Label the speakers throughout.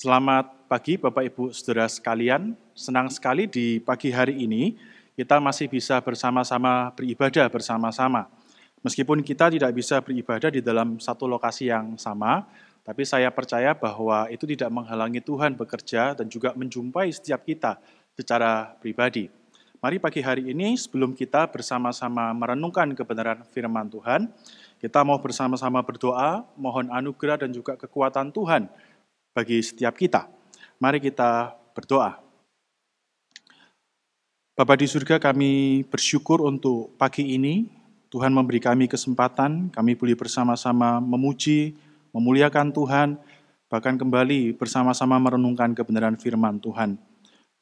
Speaker 1: Selamat pagi Bapak Ibu Saudara sekalian. Senang sekali di pagi hari ini kita masih bisa bersama-sama beribadah bersama-sama. Meskipun kita tidak bisa beribadah di dalam satu lokasi yang sama, tapi saya percaya bahwa itu tidak menghalangi Tuhan bekerja dan juga menjumpai setiap kita secara pribadi. Mari pagi hari ini sebelum kita bersama-sama merenungkan kebenaran firman Tuhan, kita mau bersama-sama berdoa, mohon anugerah dan juga kekuatan Tuhan bagi setiap kita. Mari kita berdoa. Bapak di surga kami bersyukur untuk pagi ini, Tuhan memberi kami kesempatan, kami boleh bersama-sama memuji, memuliakan Tuhan, bahkan kembali bersama-sama merenungkan kebenaran firman Tuhan.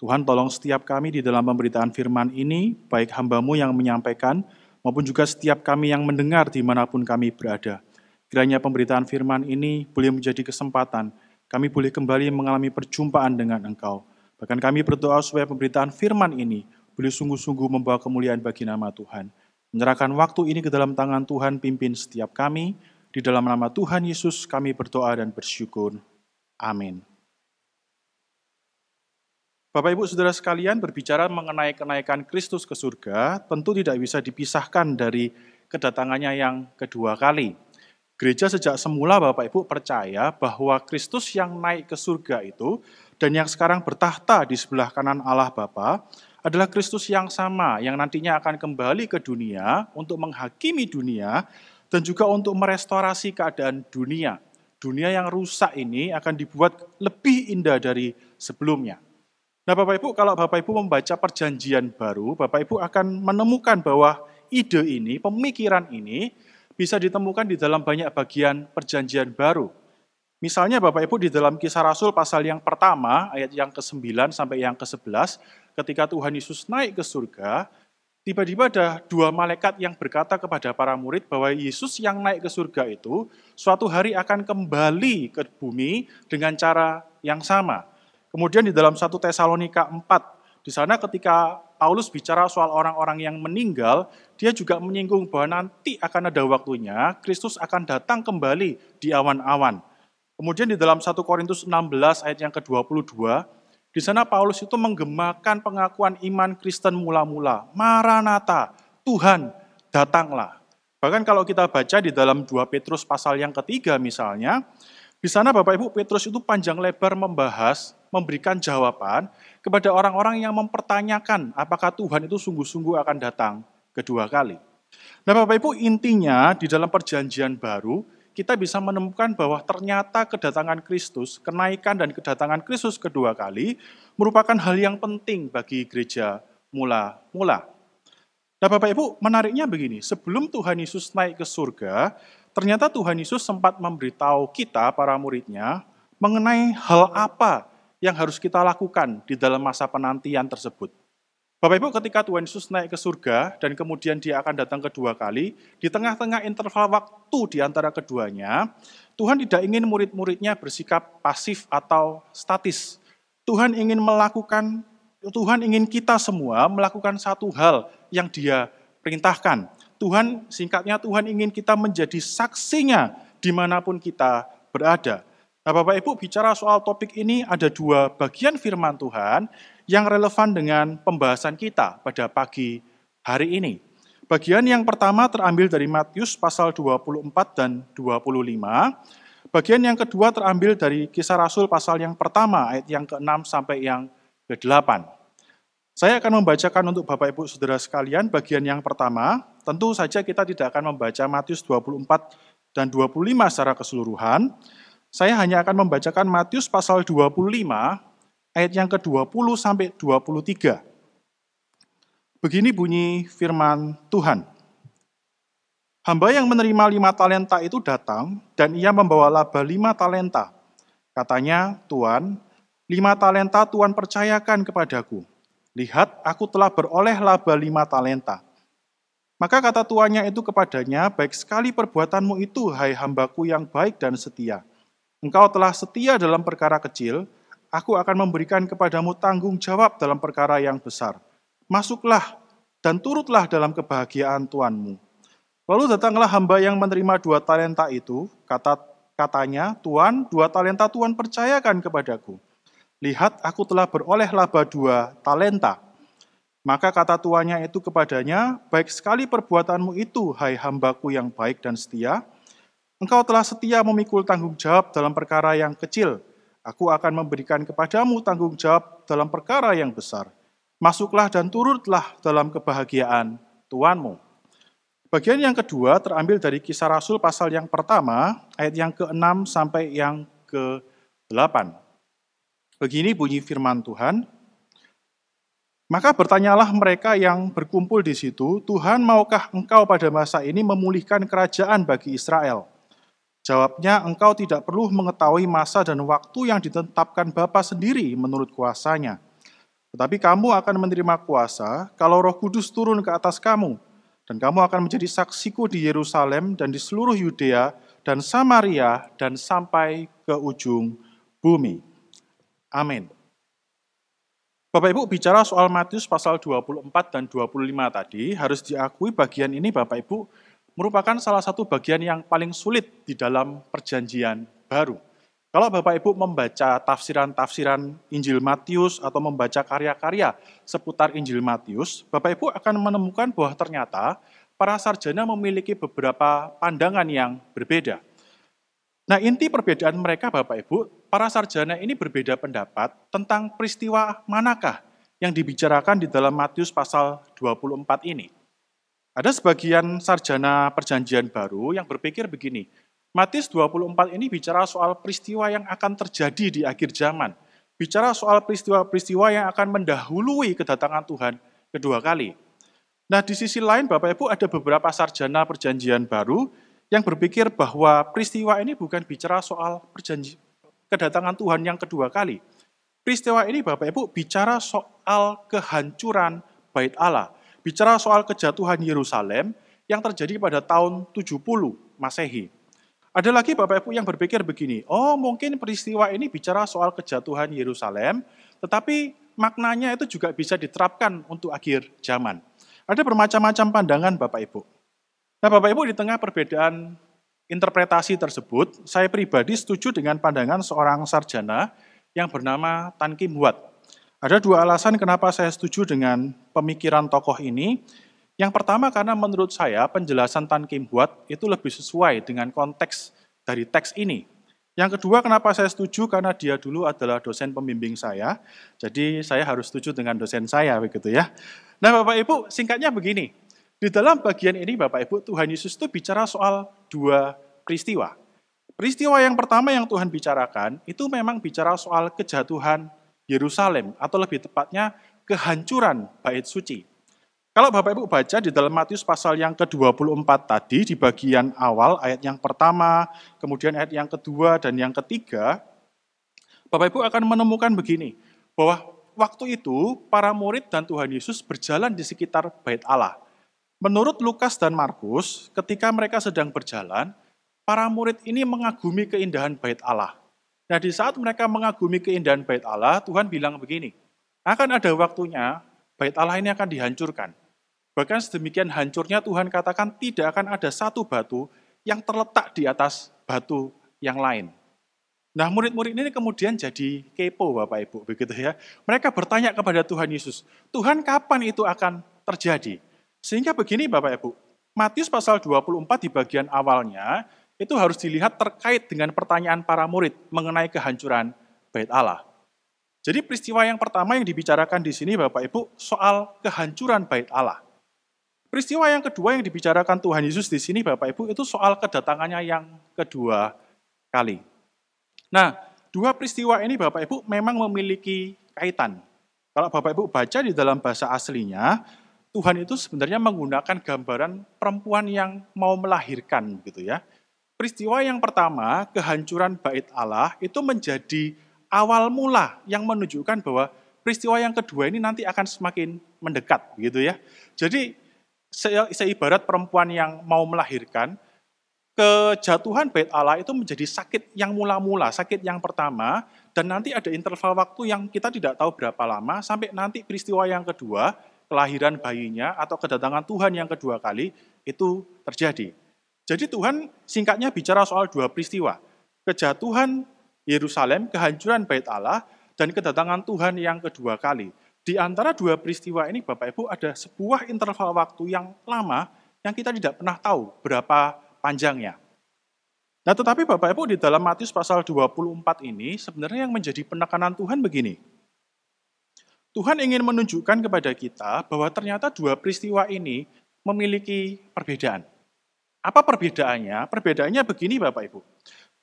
Speaker 1: Tuhan tolong setiap kami di dalam pemberitaan firman ini, baik hambamu yang menyampaikan, maupun juga setiap kami yang mendengar di mana pun kami berada. Kiranya pemberitaan firman ini boleh menjadi kesempatan, kami boleh kembali mengalami perjumpaan dengan Engkau. Bahkan kami berdoa supaya pemberitaan firman ini boleh sungguh-sungguh membawa kemuliaan bagi nama Tuhan. Menyerahkan waktu ini ke dalam tangan Tuhan, pimpin setiap kami. Di dalam nama Tuhan Yesus kami berdoa dan bersyukur. Amin. Bapak Ibu Saudara sekalian berbicara mengenai kenaikan Kristus ke surga, tentu tidak bisa dipisahkan dari kedatangannya yang kedua kali. Gereja sejak semula Bapak Ibu percaya bahwa Kristus yang naik ke surga itu dan yang sekarang bertahta di sebelah kanan Allah Bapa adalah Kristus yang sama yang nantinya akan kembali ke dunia untuk menghakimi dunia dan juga untuk merestorasi keadaan dunia. Dunia yang rusak ini akan dibuat lebih indah dari sebelumnya. Nah Bapak Ibu, kalau Bapak Ibu membaca perjanjian baru, Bapak Ibu akan menemukan bahwa ide ini, pemikiran ini, bisa ditemukan di dalam banyak bagian perjanjian baru. Misalnya Bapak Ibu di dalam kisah Rasul pasal yang pertama, ayat yang ke-9 sampai yang ke-11, ketika Tuhan Yesus naik ke surga, tiba-tiba ada dua malaikat yang berkata kepada para murid bahwa Yesus yang naik ke surga itu suatu hari akan kembali ke bumi dengan cara yang sama. Kemudian di dalam 1 Tesalonika 4, di sana ketika Paulus bicara soal orang-orang yang meninggal, dia juga menyinggung bahwa nanti akan ada waktunya Kristus akan datang kembali di awan-awan. Kemudian di dalam 1 Korintus 16 ayat yang ke-22, di sana Paulus itu menggemakan pengakuan iman Kristen mula-mula. Maranatha, Tuhan, datanglah. Bahkan kalau kita baca di dalam 2 Petrus pasal yang ketiga misalnya, di sana Bapak Ibu Petrus itu panjang lebar membahas, memberikan jawaban kepada orang-orang yang mempertanyakan apakah Tuhan itu sungguh-sungguh akan datang kedua kali. Nah Bapak Ibu intinya di dalam perjanjian baru kita bisa menemukan bahwa ternyata kedatangan Kristus, kenaikan dan kedatangan Kristus kedua kali merupakan hal yang penting bagi gereja mula-mula. Nah Bapak Ibu menariknya begini, sebelum Tuhan Yesus naik ke surga, Ternyata Tuhan Yesus sempat memberitahu kita, para muridnya, mengenai hal apa yang harus kita lakukan di dalam masa penantian tersebut. Bapak Ibu, ketika Tuhan Yesus naik ke surga dan kemudian dia akan datang kedua kali, di tengah-tengah interval waktu di antara keduanya, Tuhan tidak ingin murid-muridnya bersikap pasif atau statis. Tuhan ingin melakukan, Tuhan ingin kita semua melakukan satu hal yang dia perintahkan, Tuhan, singkatnya Tuhan ingin kita menjadi saksinya di mana pun kita berada. Nah Bapak Ibu bicara soal topik ini ada dua bagian firman Tuhan yang relevan dengan pembahasan kita pada pagi hari ini. Bagian yang pertama terambil dari Matius pasal 24 dan 25. Bagian yang kedua terambil dari kisah Rasul pasal yang pertama ayat yang ke-6 sampai yang ke-8. Saya akan membacakan untuk Bapak Ibu Saudara sekalian bagian yang pertama. Tentu saja kita tidak akan membaca Matius 24 dan 25 secara keseluruhan. Saya hanya akan membacakan Matius pasal 25 ayat yang ke-20 sampai 23. Begini bunyi firman Tuhan. Hamba yang menerima lima talenta itu datang dan ia membawa laba lima talenta. Katanya, Tuan, lima talenta Tuhan percayakan kepadaku Lihat, aku telah beroleh laba lima talenta. Maka kata tuannya itu kepadanya, baik sekali perbuatanmu itu, hai hambaku yang baik dan setia. Engkau telah setia dalam perkara kecil, aku akan memberikan kepadamu tanggung jawab dalam perkara yang besar. Masuklah dan turutlah dalam kebahagiaan Tuanmu. Lalu datanglah hamba yang menerima dua talenta itu, kata Katanya, Tuan, dua talenta Tuan percayakan kepadaku. Lihat, aku telah beroleh laba dua talenta. Maka kata tuannya itu kepadanya, baik sekali perbuatanmu itu, hai hambaku yang baik dan setia. Engkau telah setia memikul tanggung jawab dalam perkara yang kecil. Aku akan memberikan kepadamu tanggung jawab dalam perkara yang besar. Masuklah dan turutlah dalam kebahagiaan Tuanmu. Bagian yang kedua terambil dari kisah Rasul pasal yang pertama, ayat yang ke-6 sampai yang ke-8. Begini bunyi firman Tuhan, maka bertanyalah mereka yang berkumpul di situ, Tuhan maukah engkau pada masa ini memulihkan kerajaan bagi Israel? Jawabnya, engkau tidak perlu mengetahui masa dan waktu yang ditetapkan Bapa sendiri menurut kuasanya. Tetapi kamu akan menerima kuasa kalau roh kudus turun ke atas kamu, dan kamu akan menjadi saksiku di Yerusalem dan di seluruh Yudea dan Samaria dan sampai ke ujung bumi. Amin. Bapak Ibu bicara soal Matius pasal 24 dan 25 tadi, harus diakui bagian ini Bapak Ibu merupakan salah satu bagian yang paling sulit di dalam perjanjian baru. Kalau Bapak Ibu membaca tafsiran-tafsiran Injil Matius atau membaca karya-karya seputar Injil Matius, Bapak Ibu akan menemukan bahwa ternyata para sarjana memiliki beberapa pandangan yang berbeda. Nah, inti perbedaan mereka Bapak Ibu, para sarjana ini berbeda pendapat tentang peristiwa manakah yang dibicarakan di dalam Matius pasal 24 ini. Ada sebagian sarjana perjanjian baru yang berpikir begini, Matius 24 ini bicara soal peristiwa yang akan terjadi di akhir zaman. Bicara soal peristiwa-peristiwa yang akan mendahului kedatangan Tuhan kedua kali. Nah, di sisi lain Bapak Ibu ada beberapa sarjana perjanjian baru yang berpikir bahwa peristiwa ini bukan bicara soal perjanji, kedatangan Tuhan yang kedua kali. Peristiwa ini Bapak Ibu bicara soal kehancuran bait Allah, bicara soal kejatuhan Yerusalem yang terjadi pada tahun 70 Masehi. Ada lagi Bapak Ibu yang berpikir begini, oh mungkin peristiwa ini bicara soal kejatuhan Yerusalem, tetapi maknanya itu juga bisa diterapkan untuk akhir zaman. Ada bermacam-macam pandangan Bapak Ibu. Nah Bapak Ibu di tengah perbedaan interpretasi tersebut, saya pribadi setuju dengan pandangan seorang sarjana yang bernama Tan Kim Huat. Ada dua alasan kenapa saya setuju dengan pemikiran tokoh ini. Yang pertama karena menurut saya penjelasan Tan Kim Huat itu lebih sesuai dengan konteks dari teks ini. Yang kedua kenapa saya setuju karena dia dulu adalah dosen pembimbing saya. Jadi saya harus setuju dengan dosen saya begitu ya. Nah, Bapak Ibu, singkatnya begini. Di dalam bagian ini Bapak Ibu, Tuhan Yesus itu bicara soal dua peristiwa. Peristiwa yang pertama yang Tuhan bicarakan itu memang bicara soal kejatuhan Yerusalem atau lebih tepatnya kehancuran bait suci. Kalau Bapak Ibu baca di dalam Matius pasal yang ke-24 tadi, di bagian awal, ayat yang pertama, kemudian ayat yang kedua dan yang ketiga, Bapak Ibu akan menemukan begini, bahwa waktu itu para murid dan Tuhan Yesus berjalan di sekitar bait Allah. Menurut Lukas dan Markus, ketika mereka sedang berjalan, para murid ini mengagumi keindahan bait Allah. Nah, di saat mereka mengagumi keindahan bait Allah, Tuhan bilang begini, akan ada waktunya bait Allah ini akan dihancurkan. Bahkan sedemikian hancurnya Tuhan katakan tidak akan ada satu batu yang terletak di atas batu yang lain. Nah murid-murid ini kemudian jadi kepo Bapak Ibu begitu ya. Mereka bertanya kepada Tuhan Yesus, Tuhan kapan itu akan terjadi? Sehingga begini Bapak Ibu, Matius pasal 24 di bagian awalnya itu harus dilihat terkait dengan pertanyaan para murid mengenai kehancuran bait Allah. Jadi peristiwa yang pertama yang dibicarakan di sini Bapak Ibu soal kehancuran bait Allah. Peristiwa yang kedua yang dibicarakan Tuhan Yesus di sini Bapak Ibu itu soal kedatangannya yang kedua kali. Nah, dua peristiwa ini Bapak Ibu memang memiliki kaitan. Kalau Bapak Ibu baca di dalam bahasa aslinya, Tuhan itu sebenarnya menggunakan gambaran perempuan yang mau melahirkan gitu ya. Peristiwa yang pertama, kehancuran bait Allah itu menjadi awal mula yang menunjukkan bahwa peristiwa yang kedua ini nanti akan semakin mendekat gitu ya. Jadi seibarat perempuan yang mau melahirkan, kejatuhan bait Allah itu menjadi sakit yang mula-mula, sakit yang pertama, dan nanti ada interval waktu yang kita tidak tahu berapa lama, sampai nanti peristiwa yang kedua, kelahiran bayinya atau kedatangan Tuhan yang kedua kali, itu terjadi. Jadi Tuhan singkatnya bicara soal dua peristiwa. kejatuhan Yerusalem, kehancuran bait Allah, dan kedatangan Tuhan yang kedua kali. Di antara dua peristiwa ini, Bapak Ibu, ada sebuah interval waktu yang lama yang kita tidak pernah tahu berapa panjangnya. Nah, tetapi Bapak Ibu di dalam Matius pasal 24 ini sebenarnya yang menjadi penekanan Tuhan begini. Tuhan ingin menunjukkan kepada kita bahwa ternyata dua peristiwa ini memiliki perbedaan. Apa perbedaannya? Perbedaannya begini Bapak Ibu.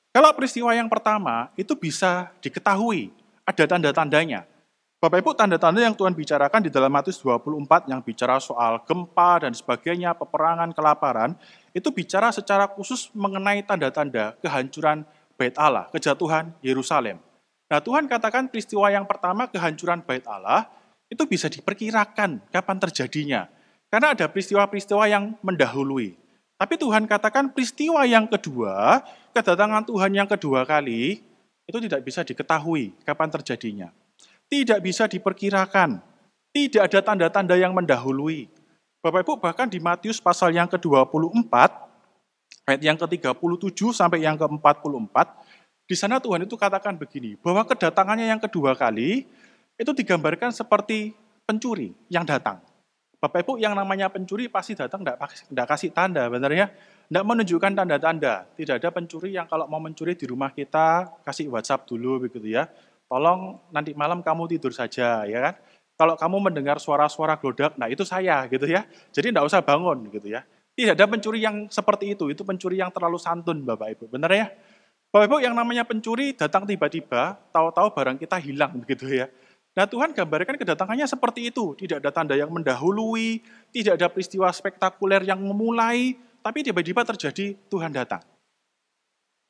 Speaker 1: Kalau peristiwa yang pertama itu bisa diketahui, ada tanda-tandanya. Bapak Ibu, tanda-tanda yang Tuhan bicarakan di dalam Matius 24 yang bicara soal gempa dan sebagainya, peperangan, kelaparan, itu bicara secara khusus mengenai tanda-tanda kehancuran bait Allah, kejatuhan Yerusalem. Nah, Tuhan katakan peristiwa yang pertama kehancuran bait Allah itu bisa diperkirakan kapan terjadinya. Karena ada peristiwa-peristiwa yang mendahului. Tapi Tuhan katakan peristiwa yang kedua, kedatangan Tuhan yang kedua kali, itu tidak bisa diketahui kapan terjadinya tidak bisa diperkirakan. Tidak ada tanda-tanda yang mendahului. Bapak Ibu bahkan di Matius pasal yang ke-24, ayat yang ke-37 sampai yang ke-44, di sana Tuhan itu katakan begini, bahwa kedatangannya yang kedua kali itu digambarkan seperti pencuri yang datang. Bapak Ibu yang namanya pencuri pasti datang tidak kasih tanda, benar ya? Tidak menunjukkan tanda-tanda. Tidak ada pencuri yang kalau mau mencuri di rumah kita kasih WhatsApp dulu begitu ya tolong nanti malam kamu tidur saja, ya kan? Kalau kamu mendengar suara-suara glodak, nah itu saya gitu ya. Jadi tidak usah bangun gitu ya. Tidak ada pencuri yang seperti itu, itu pencuri yang terlalu santun Bapak Ibu, benar ya? Bapak Ibu yang namanya pencuri datang tiba-tiba, tahu-tahu barang kita hilang begitu ya. Nah Tuhan gambarkan kedatangannya seperti itu, tidak ada tanda yang mendahului, tidak ada peristiwa spektakuler yang memulai, tapi tiba-tiba terjadi Tuhan datang.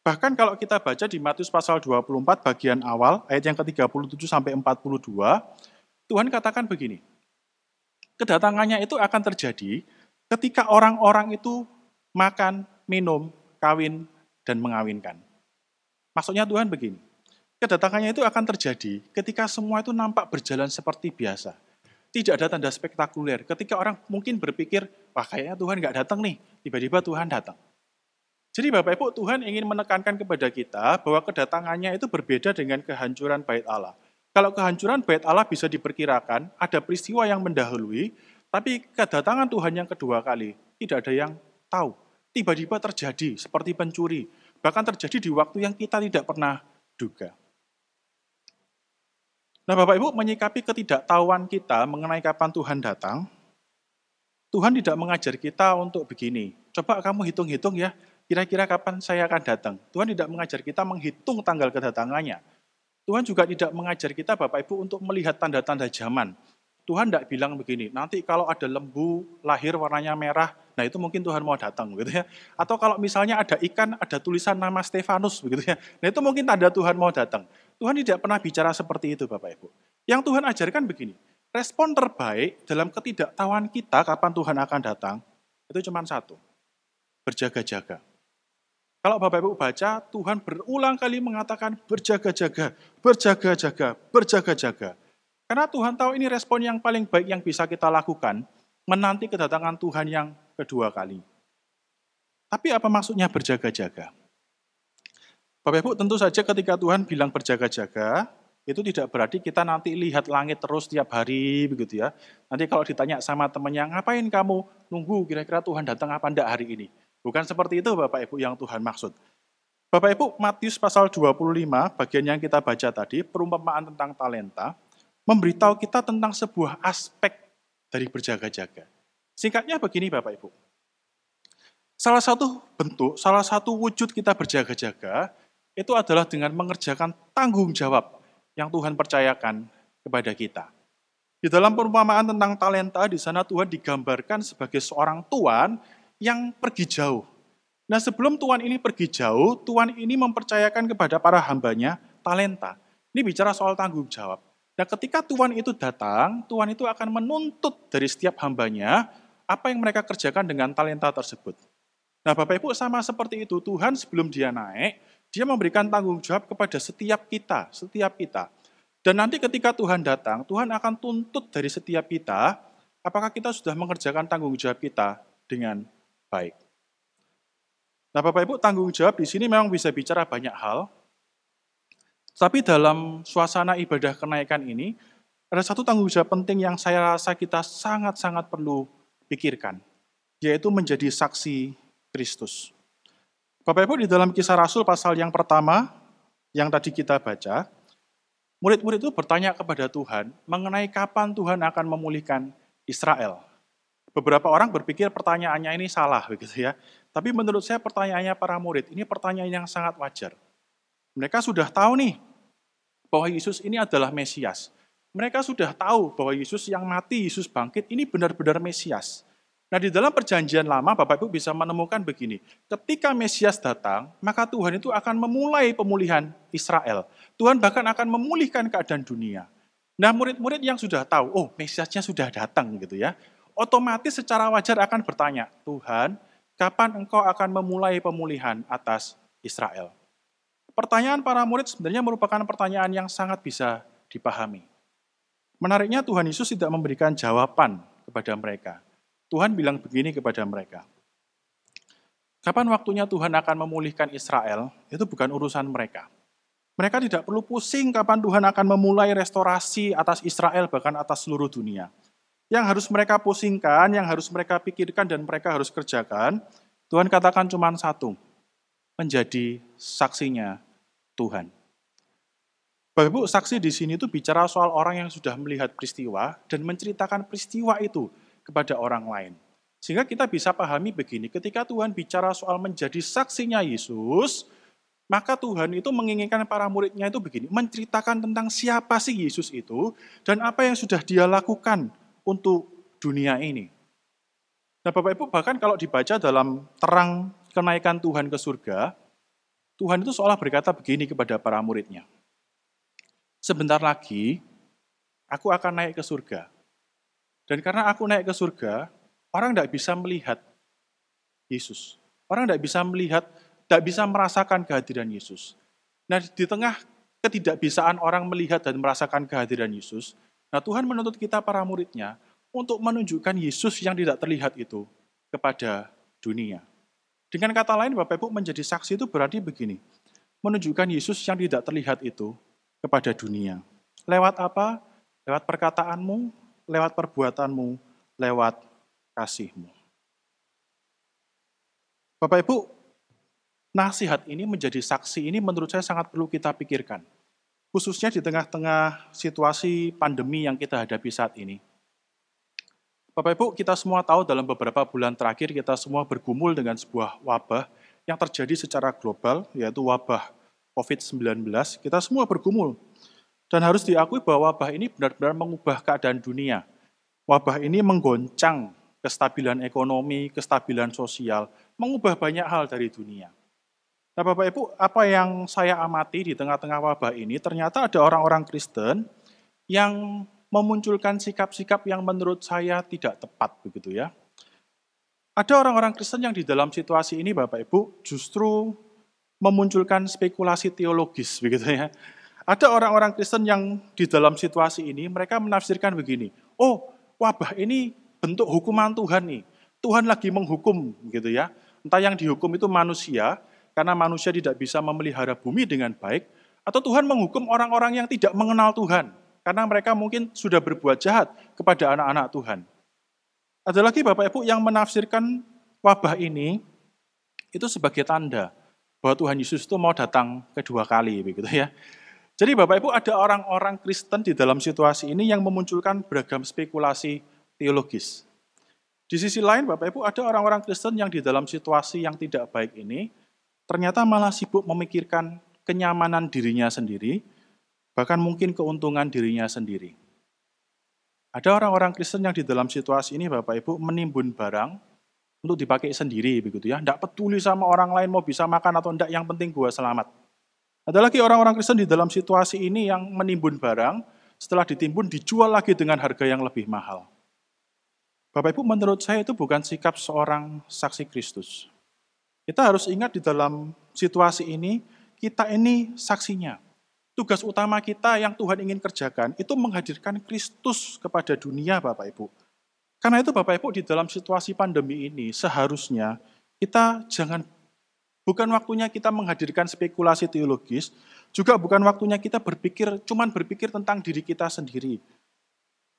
Speaker 1: Bahkan kalau kita baca di Matius pasal 24 bagian awal, ayat yang ke-37 sampai 42, Tuhan katakan begini, kedatangannya itu akan terjadi ketika orang-orang itu makan, minum, kawin, dan mengawinkan. Maksudnya Tuhan begini, kedatangannya itu akan terjadi ketika semua itu nampak berjalan seperti biasa. Tidak ada tanda spektakuler. Ketika orang mungkin berpikir, wah kayaknya Tuhan nggak datang nih, tiba-tiba Tuhan datang. Jadi Bapak Ibu, Tuhan ingin menekankan kepada kita bahwa kedatangannya itu berbeda dengan kehancuran bait Allah. Kalau kehancuran bait Allah bisa diperkirakan, ada peristiwa yang mendahului, tapi kedatangan Tuhan yang kedua kali, tidak ada yang tahu. Tiba-tiba terjadi seperti pencuri, bahkan terjadi di waktu yang kita tidak pernah duga. Nah Bapak Ibu menyikapi ketidaktahuan kita mengenai kapan Tuhan datang, Tuhan tidak mengajar kita untuk begini. Coba kamu hitung-hitung ya, kira-kira kapan saya akan datang. Tuhan tidak mengajar kita menghitung tanggal kedatangannya. Tuhan juga tidak mengajar kita Bapak Ibu untuk melihat tanda-tanda zaman. Tuhan tidak bilang begini, nanti kalau ada lembu lahir warnanya merah, nah itu mungkin Tuhan mau datang gitu ya. Atau kalau misalnya ada ikan, ada tulisan nama Stefanus begitu ya. Nah itu mungkin tanda Tuhan mau datang. Tuhan tidak pernah bicara seperti itu Bapak Ibu. Yang Tuhan ajarkan begini, respon terbaik dalam ketidaktahuan kita kapan Tuhan akan datang, itu cuma satu, berjaga-jaga. Kalau Bapak Ibu baca, Tuhan berulang kali mengatakan berjaga-jaga, berjaga-jaga, berjaga-jaga. Karena Tuhan tahu ini respon yang paling baik yang bisa kita lakukan, menanti kedatangan Tuhan yang kedua kali. Tapi apa maksudnya berjaga-jaga? Bapak Ibu tentu saja ketika Tuhan bilang berjaga-jaga, itu tidak berarti kita nanti lihat langit terus tiap hari begitu ya. Nanti kalau ditanya sama temannya, ngapain kamu nunggu kira-kira Tuhan datang apa enggak hari ini? Bukan seperti itu Bapak Ibu yang Tuhan maksud. Bapak Ibu, Matius pasal 25, bagian yang kita baca tadi, perumpamaan tentang talenta, memberitahu kita tentang sebuah aspek dari berjaga-jaga. Singkatnya begini Bapak Ibu. Salah satu bentuk, salah satu wujud kita berjaga-jaga, itu adalah dengan mengerjakan tanggung jawab yang Tuhan percayakan kepada kita. Di dalam perumpamaan tentang talenta, di sana Tuhan digambarkan sebagai seorang tuan yang pergi jauh. Nah sebelum Tuhan ini pergi jauh, Tuhan ini mempercayakan kepada para hambanya talenta. Ini bicara soal tanggung jawab. Nah ketika Tuhan itu datang, Tuhan itu akan menuntut dari setiap hambanya apa yang mereka kerjakan dengan talenta tersebut. Nah Bapak Ibu sama seperti itu, Tuhan sebelum dia naik, dia memberikan tanggung jawab kepada setiap kita, setiap kita. Dan nanti ketika Tuhan datang, Tuhan akan tuntut dari setiap kita, apakah kita sudah mengerjakan tanggung jawab kita dengan baik. Nah Bapak Ibu tanggung jawab di sini memang bisa bicara banyak hal, tapi dalam suasana ibadah kenaikan ini, ada satu tanggung jawab penting yang saya rasa kita sangat-sangat perlu pikirkan, yaitu menjadi saksi Kristus. Bapak Ibu di dalam kisah Rasul pasal yang pertama, yang tadi kita baca, murid-murid itu bertanya kepada Tuhan mengenai kapan Tuhan akan memulihkan Israel. Beberapa orang berpikir pertanyaannya ini salah begitu ya. Tapi menurut saya pertanyaannya para murid ini pertanyaan yang sangat wajar. Mereka sudah tahu nih bahwa Yesus ini adalah Mesias. Mereka sudah tahu bahwa Yesus yang mati, Yesus bangkit, ini benar-benar Mesias. Nah di dalam perjanjian lama Bapak Ibu bisa menemukan begini, ketika Mesias datang, maka Tuhan itu akan memulai pemulihan Israel. Tuhan bahkan akan memulihkan keadaan dunia. Nah murid-murid yang sudah tahu, oh Mesiasnya sudah datang gitu ya, otomatis secara wajar akan bertanya, Tuhan, kapan engkau akan memulai pemulihan atas Israel? Pertanyaan para murid sebenarnya merupakan pertanyaan yang sangat bisa dipahami. Menariknya Tuhan Yesus tidak memberikan jawaban kepada mereka. Tuhan bilang begini kepada mereka. Kapan waktunya Tuhan akan memulihkan Israel, itu bukan urusan mereka. Mereka tidak perlu pusing kapan Tuhan akan memulai restorasi atas Israel, bahkan atas seluruh dunia. Yang harus mereka pusingkan, yang harus mereka pikirkan, dan mereka harus kerjakan, Tuhan katakan cuma satu, menjadi saksinya Tuhan. Bapak Ibu, saksi di sini itu bicara soal orang yang sudah melihat peristiwa dan menceritakan peristiwa itu kepada orang lain. Sehingga kita bisa pahami begini, ketika Tuhan bicara soal menjadi saksinya Yesus, maka Tuhan itu menginginkan para muridnya itu begini, menceritakan tentang siapa sih Yesus itu, dan apa yang sudah dia lakukan untuk dunia ini. Nah Bapak Ibu bahkan kalau dibaca dalam terang kenaikan Tuhan ke surga, Tuhan itu seolah berkata begini kepada para muridnya. Sebentar lagi, aku akan naik ke surga. Dan karena aku naik ke surga, orang tidak bisa melihat Yesus. Orang tidak bisa melihat, tidak bisa merasakan kehadiran Yesus. Nah, di tengah ketidakbisaan orang melihat dan merasakan kehadiran Yesus, nah Tuhan menuntut kita para muridnya untuk menunjukkan Yesus yang tidak terlihat itu kepada dunia. Dengan kata lain, Bapak Ibu menjadi saksi itu berarti begini, menunjukkan Yesus yang tidak terlihat itu kepada dunia. Lewat apa? Lewat perkataanmu, lewat perbuatanmu, lewat kasihmu. Bapak Ibu, nasihat ini menjadi saksi ini menurut saya sangat perlu kita pikirkan. Khususnya di tengah-tengah situasi pandemi yang kita hadapi saat ini. Bapak Ibu, kita semua tahu dalam beberapa bulan terakhir kita semua bergumul dengan sebuah wabah yang terjadi secara global, yaitu wabah COVID-19. Kita semua bergumul dan harus diakui bahwa wabah ini benar-benar mengubah keadaan dunia. Wabah ini menggoncang kestabilan ekonomi, kestabilan sosial, mengubah banyak hal dari dunia. Nah Bapak Ibu, apa yang saya amati di tengah-tengah wabah ini, ternyata ada orang-orang Kristen yang memunculkan sikap-sikap yang menurut saya tidak tepat begitu ya. Ada orang-orang Kristen yang di dalam situasi ini Bapak Ibu justru memunculkan spekulasi teologis begitu ya. Ada orang-orang Kristen yang di dalam situasi ini mereka menafsirkan begini, oh wabah ini bentuk hukuman Tuhan nih. Tuhan lagi menghukum gitu ya. Entah yang dihukum itu manusia, karena manusia tidak bisa memelihara bumi dengan baik, atau Tuhan menghukum orang-orang yang tidak mengenal Tuhan, karena mereka mungkin sudah berbuat jahat kepada anak-anak Tuhan. Ada lagi Bapak Ibu yang menafsirkan wabah ini itu sebagai tanda bahwa Tuhan Yesus itu mau datang kedua kali begitu ya. Jadi Bapak Ibu ada orang-orang Kristen di dalam situasi ini yang memunculkan beragam spekulasi teologis. Di sisi lain Bapak Ibu ada orang-orang Kristen yang di dalam situasi yang tidak baik ini ternyata malah sibuk memikirkan kenyamanan dirinya sendiri, bahkan mungkin keuntungan dirinya sendiri. Ada orang-orang Kristen yang di dalam situasi ini Bapak Ibu menimbun barang untuk dipakai sendiri begitu ya. Tidak peduli sama orang lain mau bisa makan atau tidak, yang penting gua selamat. Ada lagi orang-orang Kristen di dalam situasi ini yang menimbun barang, setelah ditimbun dijual lagi dengan harga yang lebih mahal. Bapak Ibu, menurut saya itu bukan sikap seorang saksi Kristus. Kita harus ingat di dalam situasi ini, kita ini saksinya. Tugas utama kita yang Tuhan ingin kerjakan itu menghadirkan Kristus kepada dunia, Bapak Ibu. Karena itu Bapak Ibu di dalam situasi pandemi ini seharusnya kita jangan Bukan waktunya kita menghadirkan spekulasi teologis, juga bukan waktunya kita berpikir, cuman berpikir tentang diri kita sendiri.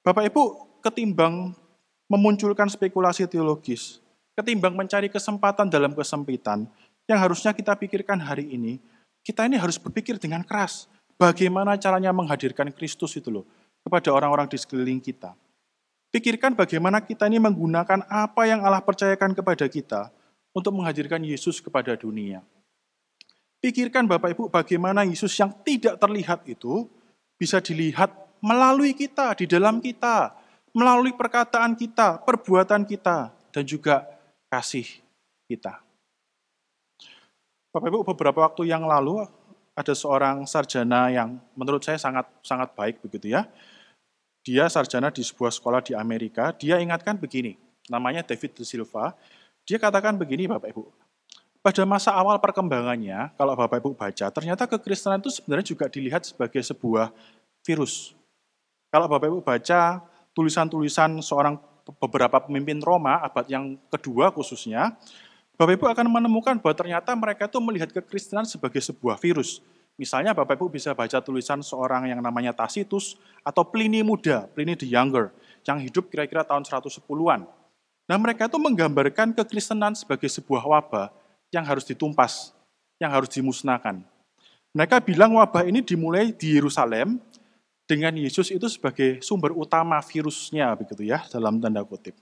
Speaker 1: Bapak Ibu, ketimbang memunculkan spekulasi teologis, ketimbang mencari kesempatan dalam kesempitan, yang harusnya kita pikirkan hari ini, kita ini harus berpikir dengan keras. Bagaimana caranya menghadirkan Kristus itu loh, kepada orang-orang di sekeliling kita. Pikirkan bagaimana kita ini menggunakan apa yang Allah percayakan kepada kita, untuk menghadirkan Yesus kepada dunia. Pikirkan Bapak Ibu bagaimana Yesus yang tidak terlihat itu bisa dilihat melalui kita, di dalam kita, melalui perkataan kita, perbuatan kita, dan juga kasih kita. Bapak Ibu, beberapa waktu yang lalu ada seorang sarjana yang menurut saya sangat sangat baik begitu ya. Dia sarjana di sebuah sekolah di Amerika. Dia ingatkan begini, namanya David De Silva. Dia katakan begini Bapak Ibu, pada masa awal perkembangannya, kalau Bapak Ibu baca, ternyata kekristenan itu sebenarnya juga dilihat sebagai sebuah virus. Kalau Bapak Ibu baca tulisan-tulisan seorang beberapa pemimpin Roma, abad yang kedua khususnya, Bapak Ibu akan menemukan bahwa ternyata mereka itu melihat kekristenan sebagai sebuah virus. Misalnya Bapak Ibu bisa baca tulisan seorang yang namanya Tacitus atau Pliny muda, Pliny the Younger, yang hidup kira-kira tahun 110-an. Nah mereka itu menggambarkan kekristenan sebagai sebuah wabah yang harus ditumpas, yang harus dimusnahkan. Mereka bilang wabah ini dimulai di Yerusalem dengan Yesus itu sebagai sumber utama virusnya begitu ya dalam tanda kutip.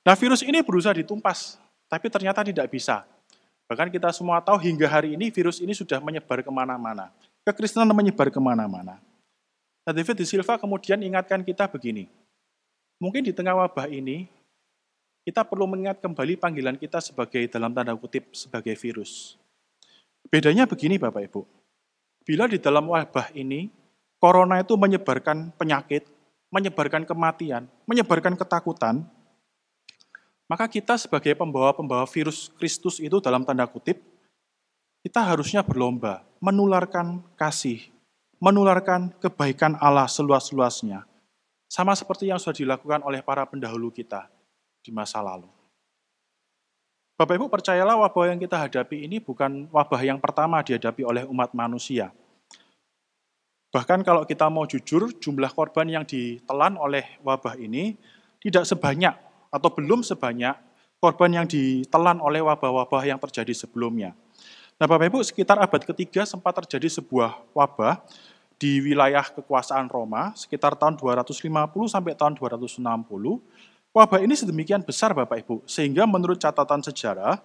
Speaker 1: Nah virus ini berusaha ditumpas, tapi ternyata tidak bisa. Bahkan kita semua tahu hingga hari ini virus ini sudah menyebar ke mana-mana. Kekristenan menyebar ke mana-mana. Nah David de Silva kemudian ingatkan kita begini, mungkin di tengah wabah ini kita perlu mengingat kembali panggilan kita sebagai dalam tanda kutip sebagai virus. Bedanya begini Bapak Ibu. Bila di dalam wabah ini corona itu menyebarkan penyakit, menyebarkan kematian, menyebarkan ketakutan, maka kita sebagai pembawa-pembawa virus Kristus itu dalam tanda kutip, kita harusnya berlomba menularkan kasih, menularkan kebaikan Allah seluas-luasnya. Sama seperti yang sudah dilakukan oleh para pendahulu kita di masa lalu. Bapak Ibu percayalah wabah yang kita hadapi ini bukan wabah yang pertama dihadapi oleh umat manusia. Bahkan kalau kita mau jujur, jumlah korban yang ditelan oleh wabah ini tidak sebanyak atau belum sebanyak korban yang ditelan oleh wabah-wabah yang terjadi sebelumnya. Nah Bapak Ibu, sekitar abad ketiga sempat terjadi sebuah wabah di wilayah kekuasaan Roma, sekitar tahun 250 sampai tahun 260, Wabah ini sedemikian besar Bapak Ibu, sehingga menurut catatan sejarah,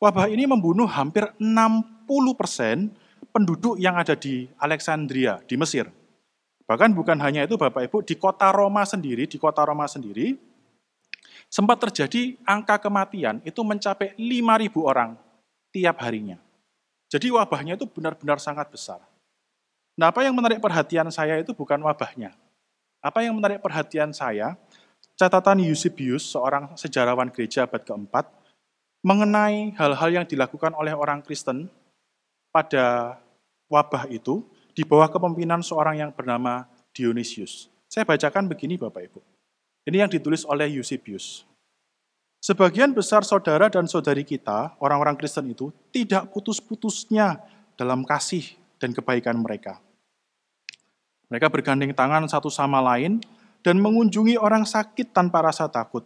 Speaker 1: wabah ini membunuh hampir 60 persen penduduk yang ada di Alexandria, di Mesir. Bahkan bukan hanya itu Bapak Ibu, di kota Roma sendiri, di kota Roma sendiri, sempat terjadi angka kematian itu mencapai 5.000 orang tiap harinya. Jadi wabahnya itu benar-benar sangat besar. Nah apa yang menarik perhatian saya itu bukan wabahnya. Apa yang menarik perhatian saya catatan Eusebius, seorang sejarawan gereja abad keempat, mengenai hal-hal yang dilakukan oleh orang Kristen pada wabah itu di bawah kepemimpinan seorang yang bernama Dionysius. Saya bacakan begini Bapak Ibu. Ini yang ditulis oleh Eusebius. Sebagian besar saudara dan saudari kita, orang-orang Kristen itu, tidak putus-putusnya dalam kasih dan kebaikan mereka. Mereka bergandeng tangan satu sama lain dan mengunjungi orang sakit tanpa rasa takut.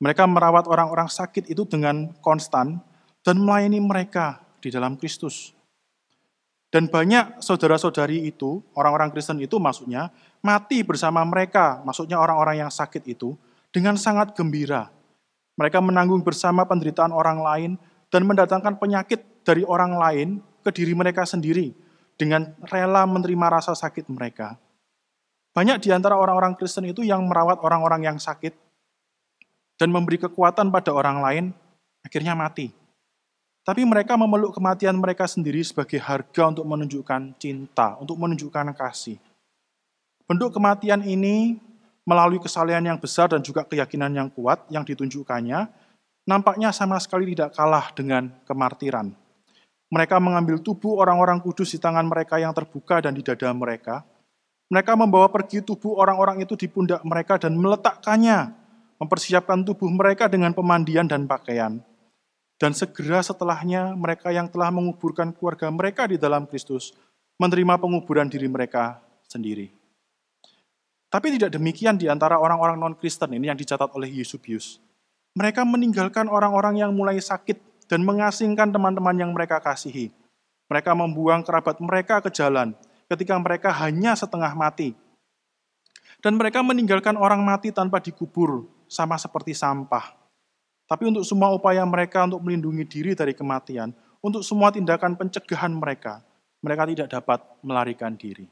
Speaker 1: Mereka merawat orang-orang sakit itu dengan konstan dan melayani mereka di dalam Kristus. Dan banyak saudara-saudari itu, orang-orang Kristen itu maksudnya, mati bersama mereka, maksudnya orang-orang yang sakit itu, dengan sangat gembira. Mereka menanggung bersama penderitaan orang lain dan mendatangkan penyakit dari orang lain ke diri mereka sendiri dengan rela menerima rasa sakit mereka. Banyak di antara orang-orang Kristen itu yang merawat orang-orang yang sakit dan memberi kekuatan pada orang lain, akhirnya mati. Tapi mereka memeluk kematian mereka sendiri sebagai harga untuk menunjukkan cinta, untuk menunjukkan kasih. Bentuk kematian ini melalui kesalehan yang besar dan juga keyakinan yang kuat yang ditunjukkannya, nampaknya sama sekali tidak kalah dengan kemartiran. Mereka mengambil tubuh orang-orang kudus di tangan mereka yang terbuka dan di dada mereka, mereka membawa pergi tubuh orang-orang itu di pundak mereka dan meletakkannya, mempersiapkan tubuh mereka dengan pemandian dan pakaian. Dan segera setelahnya mereka yang telah menguburkan keluarga mereka di dalam Kristus menerima penguburan diri mereka sendiri. Tapi tidak demikian di antara orang-orang non-Kristen ini yang dicatat oleh Yusubius. Mereka meninggalkan orang-orang yang mulai sakit dan mengasingkan teman-teman yang mereka kasihi. Mereka membuang kerabat mereka ke jalan ketika mereka hanya setengah mati. Dan mereka meninggalkan orang mati tanpa dikubur, sama seperti sampah. Tapi untuk semua upaya mereka untuk melindungi diri dari kematian, untuk semua tindakan pencegahan mereka, mereka tidak dapat melarikan diri.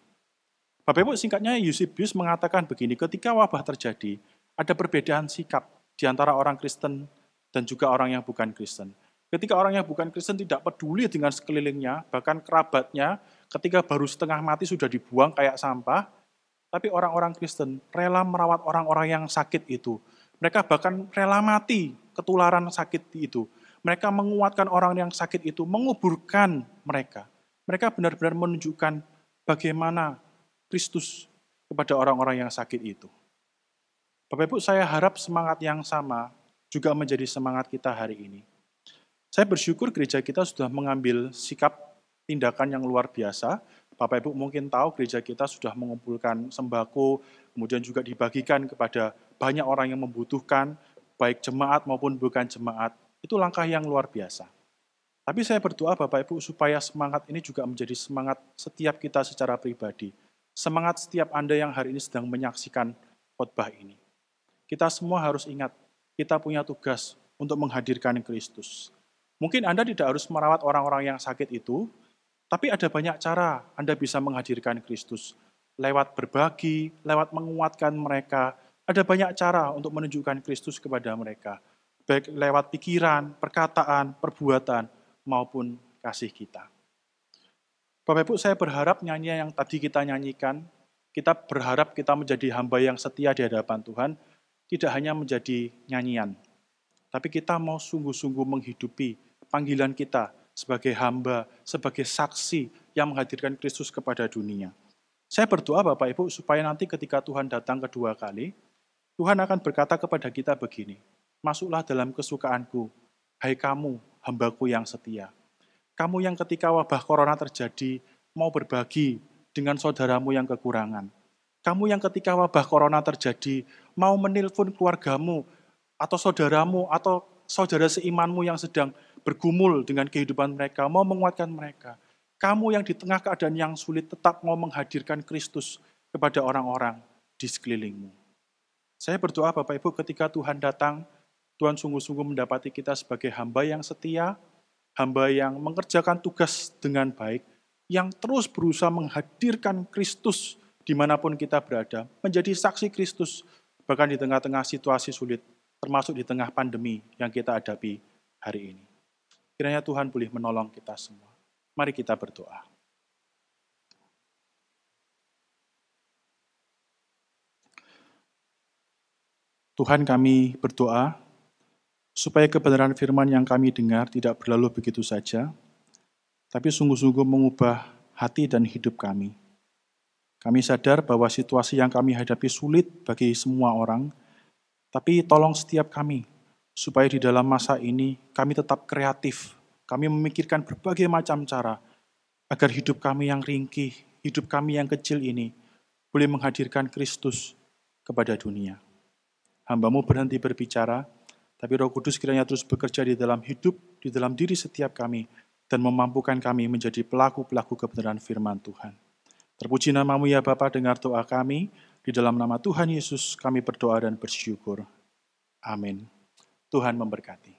Speaker 1: Bapak Ibu singkatnya Eusebius mengatakan begini, ketika wabah terjadi, ada perbedaan sikap di antara orang Kristen dan juga orang yang bukan Kristen. Ketika orang yang bukan Kristen tidak peduli dengan sekelilingnya, bahkan kerabatnya, ketika baru setengah mati sudah dibuang kayak sampah, tapi orang-orang Kristen rela merawat orang-orang yang sakit itu. Mereka bahkan rela mati ketularan sakit itu. Mereka menguatkan orang yang sakit itu, menguburkan mereka. Mereka benar-benar menunjukkan bagaimana Kristus kepada orang-orang yang sakit itu. Bapak Ibu, saya harap semangat yang sama juga menjadi semangat kita hari ini. Saya bersyukur gereja kita sudah mengambil sikap tindakan yang luar biasa. Bapak Ibu mungkin tahu gereja kita sudah mengumpulkan sembako, kemudian juga dibagikan kepada banyak orang yang membutuhkan, baik jemaat maupun bukan jemaat, itu langkah yang luar biasa. Tapi saya berdoa Bapak Ibu supaya semangat ini juga menjadi semangat setiap kita secara pribadi. Semangat setiap Anda yang hari ini sedang menyaksikan khotbah ini. Kita semua harus ingat, kita punya tugas untuk menghadirkan Kristus. Mungkin Anda tidak harus merawat orang-orang yang sakit itu, tapi ada banyak cara Anda bisa menghadirkan Kristus. Lewat berbagi, lewat menguatkan mereka, ada banyak cara untuk menunjukkan Kristus kepada mereka, baik lewat pikiran, perkataan, perbuatan, maupun kasih kita. Bapak Ibu, saya berharap nyanyi yang tadi kita nyanyikan, kita berharap kita menjadi hamba yang setia di hadapan Tuhan, tidak hanya menjadi nyanyian, tapi kita mau sungguh-sungguh menghidupi panggilan kita sebagai hamba, sebagai saksi yang menghadirkan Kristus kepada dunia. Saya berdoa Bapak Ibu supaya nanti ketika Tuhan datang kedua kali, Tuhan akan berkata kepada kita begini, Masuklah dalam kesukaanku, hai kamu, hambaku yang setia. Kamu yang ketika wabah corona terjadi, mau berbagi dengan saudaramu yang kekurangan. Kamu yang ketika wabah corona terjadi, mau menelpon keluargamu, atau saudaramu, atau saudara seimanmu yang sedang bergumul dengan kehidupan mereka, mau menguatkan mereka. Kamu yang di tengah keadaan yang sulit tetap mau menghadirkan Kristus kepada orang-orang di sekelilingmu. Saya berdoa Bapak Ibu ketika Tuhan datang, Tuhan sungguh-sungguh mendapati kita sebagai hamba yang setia, hamba yang mengerjakan tugas dengan baik, yang terus berusaha menghadirkan Kristus di mana pun kita berada, menjadi saksi Kristus, bahkan di tengah-tengah situasi sulit, termasuk di tengah pandemi yang kita hadapi hari ini. Kiranya Tuhan boleh menolong kita semua. Mari kita berdoa. Tuhan kami berdoa supaya kebenaran firman yang kami dengar tidak berlalu begitu saja, tapi sungguh-sungguh mengubah hati dan hidup kami. Kami sadar bahwa situasi yang kami hadapi sulit bagi semua orang, tapi tolong setiap kami supaya di dalam masa ini kami tetap kreatif. Kami memikirkan berbagai macam cara agar hidup kami yang ringkih, hidup kami yang kecil ini boleh menghadirkan Kristus kepada dunia hambamu berhenti berbicara, tapi roh kudus kiranya terus bekerja di dalam hidup, di dalam diri setiap kami, dan memampukan kami menjadi pelaku-pelaku kebenaran firman Tuhan. Terpuji namamu ya Bapa, dengar doa kami, di dalam nama Tuhan Yesus kami berdoa dan bersyukur. Amin. Tuhan memberkati.